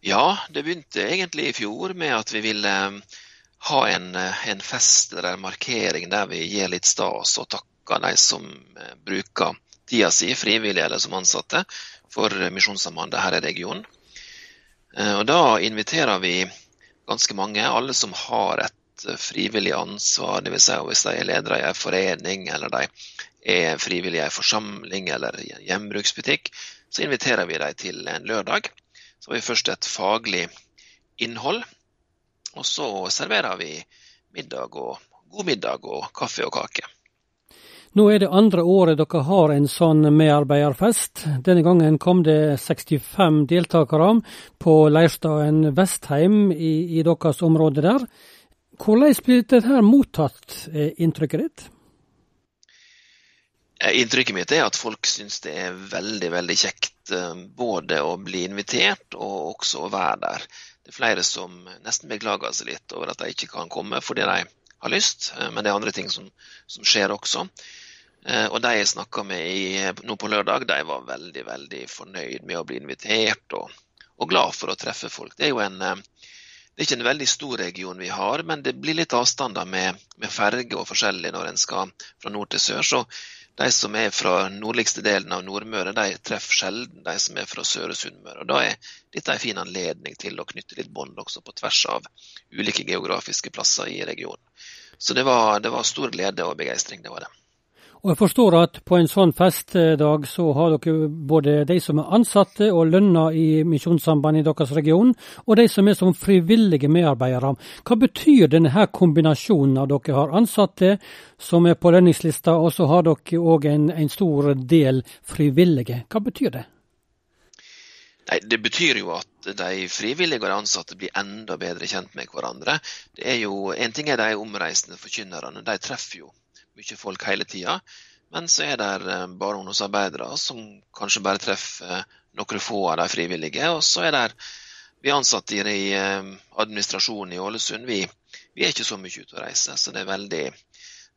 Ja, det begynte egentlig i fjor med at vi ville eh, ha en, eh, en fest eller en markering der vi gir litt stas og takker de som eh, bruker tida si, frivillige eller som ansatte, for Misjonssambandet her i regionen. Og Da inviterer vi ganske mange, alle som har et frivillig ansvar, dvs. Si hvis de er ledere i en forening eller de er frivillige i en forsamling eller i en hjembruksbutikk, så inviterer vi dem til en lørdag så har vi først et faglig innhold, og så serverer vi middag og god middag og kaffe og kake. Nå er det andre året dere har en sånn medarbeiderfest. Denne gangen kom det 65 deltakere på leirstaden Vestheim i, i deres område der. Hvordan blir dette mottatt, er inntrykket ditt? Eh, inntrykket mitt er at folk syns det er veldig veldig kjekt eh, både å bli invitert og også å være der. Det er flere som nesten beklager seg litt over at de ikke kan komme fordi de har lyst, eh, men det er andre ting som, som skjer også. Og de jeg snakka med i, nå på lørdag, de var veldig veldig fornøyd med å bli invitert og, og glad for å treffe folk. Det er jo en det er ikke en veldig stor region vi har, men det blir litt avstander med, med ferge og forskjellig når en skal fra nord til sør. Så de som er fra nordligste delen av Nordmøre, de treffer sjelden de som er fra Søre Sunnmøre. Da er dette en fin anledning til å knytte litt bånd også på tvers av ulike geografiske plasser i regionen. Så det var, det var stor glede og begeistring, det var det. Og jeg forstår at på en sånn festdag så har dere både de som er ansatte og lønna i Misjonssambandet i deres region, og de som er som frivillige medarbeidere. Hva betyr denne her kombinasjonen av dere har ansatte som er på lønningslista, og så har dere òg en, en stor del frivillige. Hva betyr det? Nei, Det betyr jo at de frivillige og de ansatte blir enda bedre kjent med hverandre. Det er jo, En ting er de omreisende forkynnerne, de treffer jo mye folk hele tida. Men så er det eh, bare ungdomsarbeidere som kanskje bare treffer eh, noen få av de frivillige. Og så er det vi ansatte i eh, administrasjonen i Ålesund. Vi, vi, er ikke så mye ute og reiser, så det er veldig,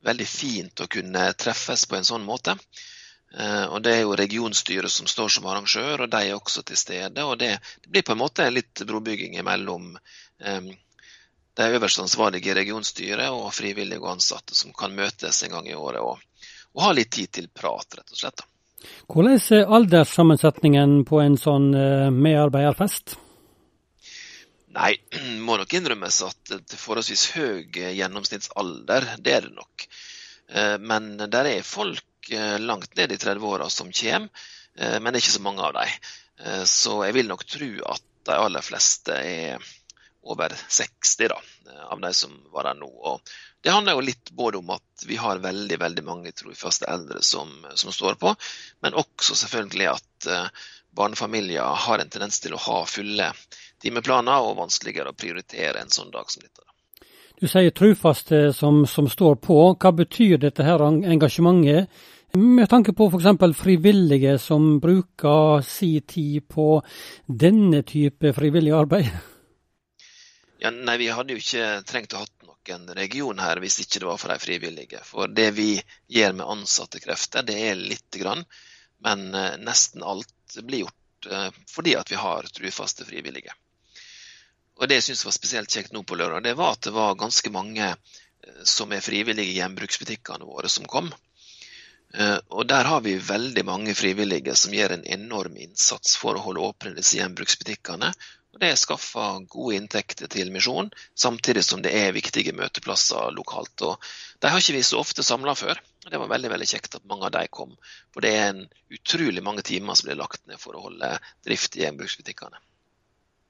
veldig fint å kunne treffes på en sånn måte. Og Det er jo regionstyret som står som arrangør, og de er også til stede. og Det, det blir på en måte litt brobygging mellom de øverste ansvarlige i regionstyret og frivillige og ansatte som kan møtes en gang i året og, og ha litt tid til prat, rett og slett. Hvordan er alderssammensetningen på en sånn eh, medarbeiderfest? Nei, må nok innrømmes at det er forholdsvis høy gjennomsnittsalder, det er det nok. Eh, men der er folk eh, langt ned i 30-åra som kommer, men det er ikke så mange av dem. Så jeg vil nok tro at de aller fleste er over 60 da, av de som var der nå. Og det handler jo litt både om at vi har veldig veldig mange trofaste eldre som, som, står på, men også selvfølgelig at uh, barnefamilier har en tendens til å ha fulle timeplaner og vanskeligere å prioritere en sånn dag som dette. Du sier trofaste som, som står på. Hva betyr dette her engasjementet? Med tanke på f.eks. frivillige som bruker si tid på denne type frivillig arbeid? Ja, nei, Vi hadde jo ikke trengt å ha noen region her hvis ikke det var for de frivillige. For det vi gjør med ansatte krefter, det er lite grann. Men eh, nesten alt blir gjort eh, fordi at vi har trufaste frivillige. Og Det jeg syns var spesielt kjekt nå på lørdag, det var at det var ganske mange eh, som er frivillige i gjenbruksbutikkene våre som kom. Og Der har vi veldig mange frivillige som gjør en enorm innsats for å holde åpne disse gjenbruksbutikkene, og Det skaffer gode inntekter til misjonen, samtidig som det er viktige møteplasser lokalt. Og De har ikke vi så ofte samla før. og Det var veldig veldig kjekt at mange av de kom. For det er en utrolig mange timer som blir lagt ned for å holde drift i gjenbruksbutikkene.